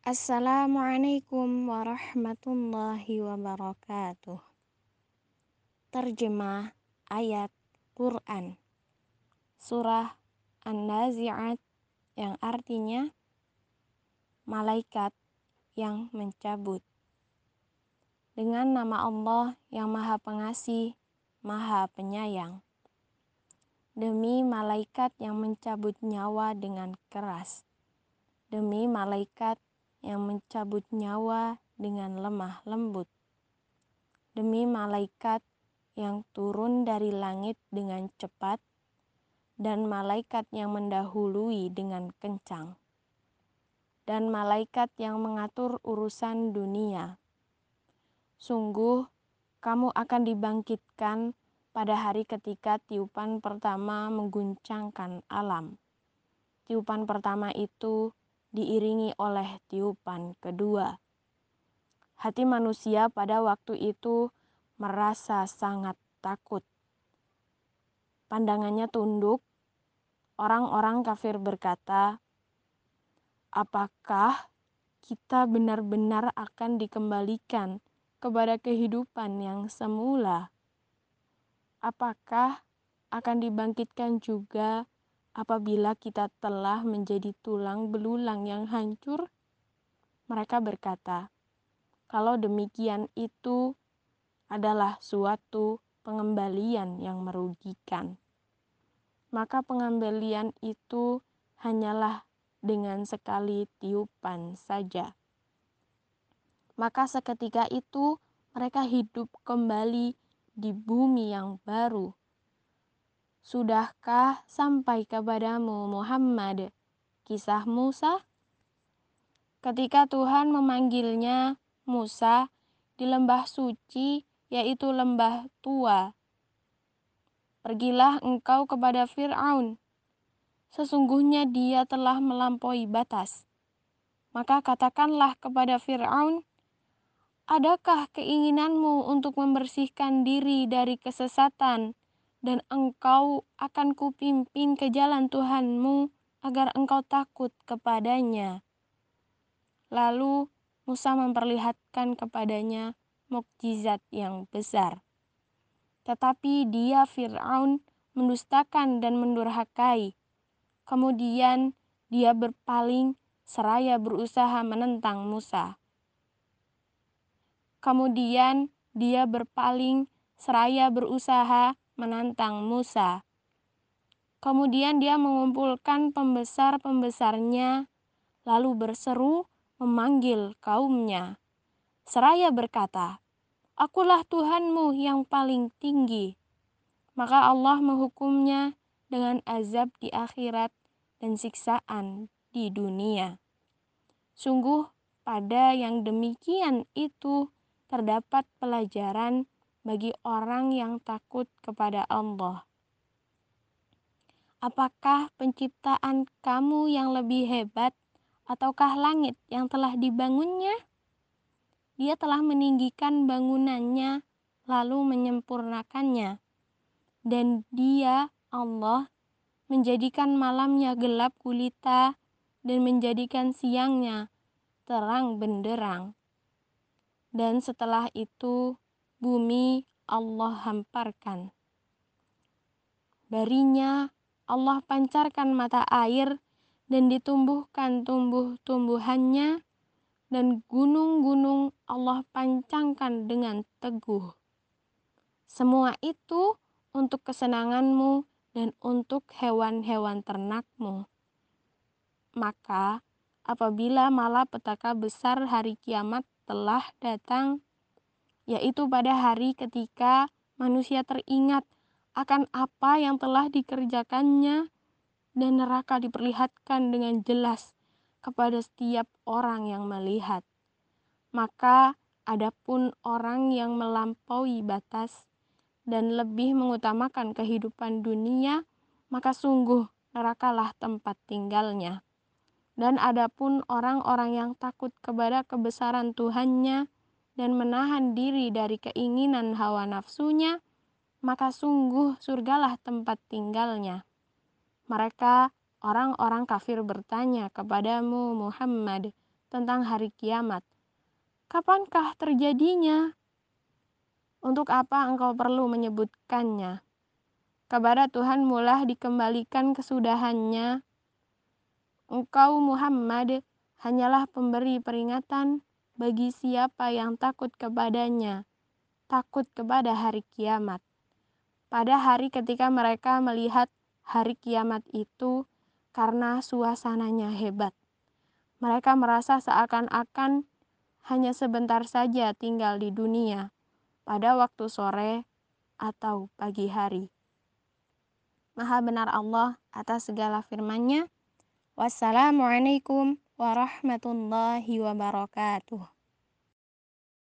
Assalamualaikum warahmatullahi wabarakatuh. Terjemah ayat Quran Surah An-Nazi'at yang artinya malaikat yang mencabut. Dengan nama Allah yang Maha Pengasih, Maha Penyayang. Demi malaikat yang mencabut nyawa dengan keras. Demi malaikat yang mencabut nyawa dengan lemah lembut. Demi malaikat yang turun dari langit dengan cepat dan malaikat yang mendahului dengan kencang. Dan malaikat yang mengatur urusan dunia. Sungguh, kamu akan dibangkitkan pada hari ketika tiupan pertama mengguncangkan alam. Tiupan pertama itu diiringi oleh tiupan kedua. Hati manusia pada waktu itu merasa sangat takut. Pandangannya tunduk. Orang-orang kafir berkata, "Apakah kita benar-benar akan dikembalikan kepada kehidupan yang semula? Apakah akan dibangkitkan juga apabila kita telah menjadi tulang belulang yang hancur? Mereka berkata, "Kalau demikian, itu adalah suatu pengembalian yang merugikan." Maka pengembalian itu hanyalah dengan sekali tiupan saja. Maka seketika itu mereka hidup kembali di bumi yang baru Sudahkah sampai kepadamu Muhammad kisah Musa? Ketika Tuhan memanggilnya Musa di lembah suci yaitu lembah tua. Pergilah engkau kepada Fir'aun. Sesungguhnya dia telah melampaui batas. Maka katakanlah kepada Fir'aun, Adakah keinginanmu untuk membersihkan diri dari kesesatan dan engkau akan kupimpin ke jalan Tuhanmu agar engkau takut kepadanya. Lalu Musa memperlihatkan kepadanya mukjizat yang besar. Tetapi dia Fir'aun mendustakan dan mendurhakai. Kemudian dia berpaling seraya berusaha menentang Musa. Kemudian dia berpaling seraya berusaha menantang Musa. Kemudian dia mengumpulkan pembesar-pembesarnya, lalu berseru memanggil kaumnya. Seraya berkata, Akulah Tuhanmu yang paling tinggi. Maka Allah menghukumnya dengan azab di akhirat dan siksaan di dunia. Sungguh pada yang demikian itu terdapat pelajaran bagi orang yang takut kepada Allah. Apakah penciptaan kamu yang lebih hebat ataukah langit yang telah dibangunnya? Dia telah meninggikan bangunannya lalu menyempurnakannya. Dan dia, Allah, menjadikan malamnya gelap gulita dan menjadikan siangnya terang benderang. Dan setelah itu bumi Allah hamparkan. Darinya Allah pancarkan mata air dan ditumbuhkan tumbuh-tumbuhannya dan gunung-gunung Allah pancangkan dengan teguh. Semua itu untuk kesenanganmu dan untuk hewan-hewan ternakmu. Maka apabila malapetaka besar hari kiamat telah datang, yaitu pada hari ketika manusia teringat akan apa yang telah dikerjakannya dan neraka diperlihatkan dengan jelas kepada setiap orang yang melihat. Maka adapun orang yang melampaui batas dan lebih mengutamakan kehidupan dunia, maka sungguh nerakalah tempat tinggalnya. Dan adapun orang-orang yang takut kepada kebesaran Tuhannya, dan menahan diri dari keinginan hawa nafsunya, maka sungguh surgalah tempat tinggalnya. Mereka orang-orang kafir bertanya kepadamu Muhammad, tentang hari kiamat. Kapankah terjadinya? Untuk apa engkau perlu menyebutkannya? Kepada Tuhan mulah dikembalikan kesudahannya. Engkau Muhammad hanyalah pemberi peringatan bagi siapa yang takut kepadanya, takut kepada hari kiamat. Pada hari ketika mereka melihat hari kiamat itu karena suasananya hebat. Mereka merasa seakan-akan hanya sebentar saja tinggal di dunia pada waktu sore atau pagi hari. Maha benar Allah atas segala firman-Nya. Wassalamualaikum warahmatullahi wabarakatuh.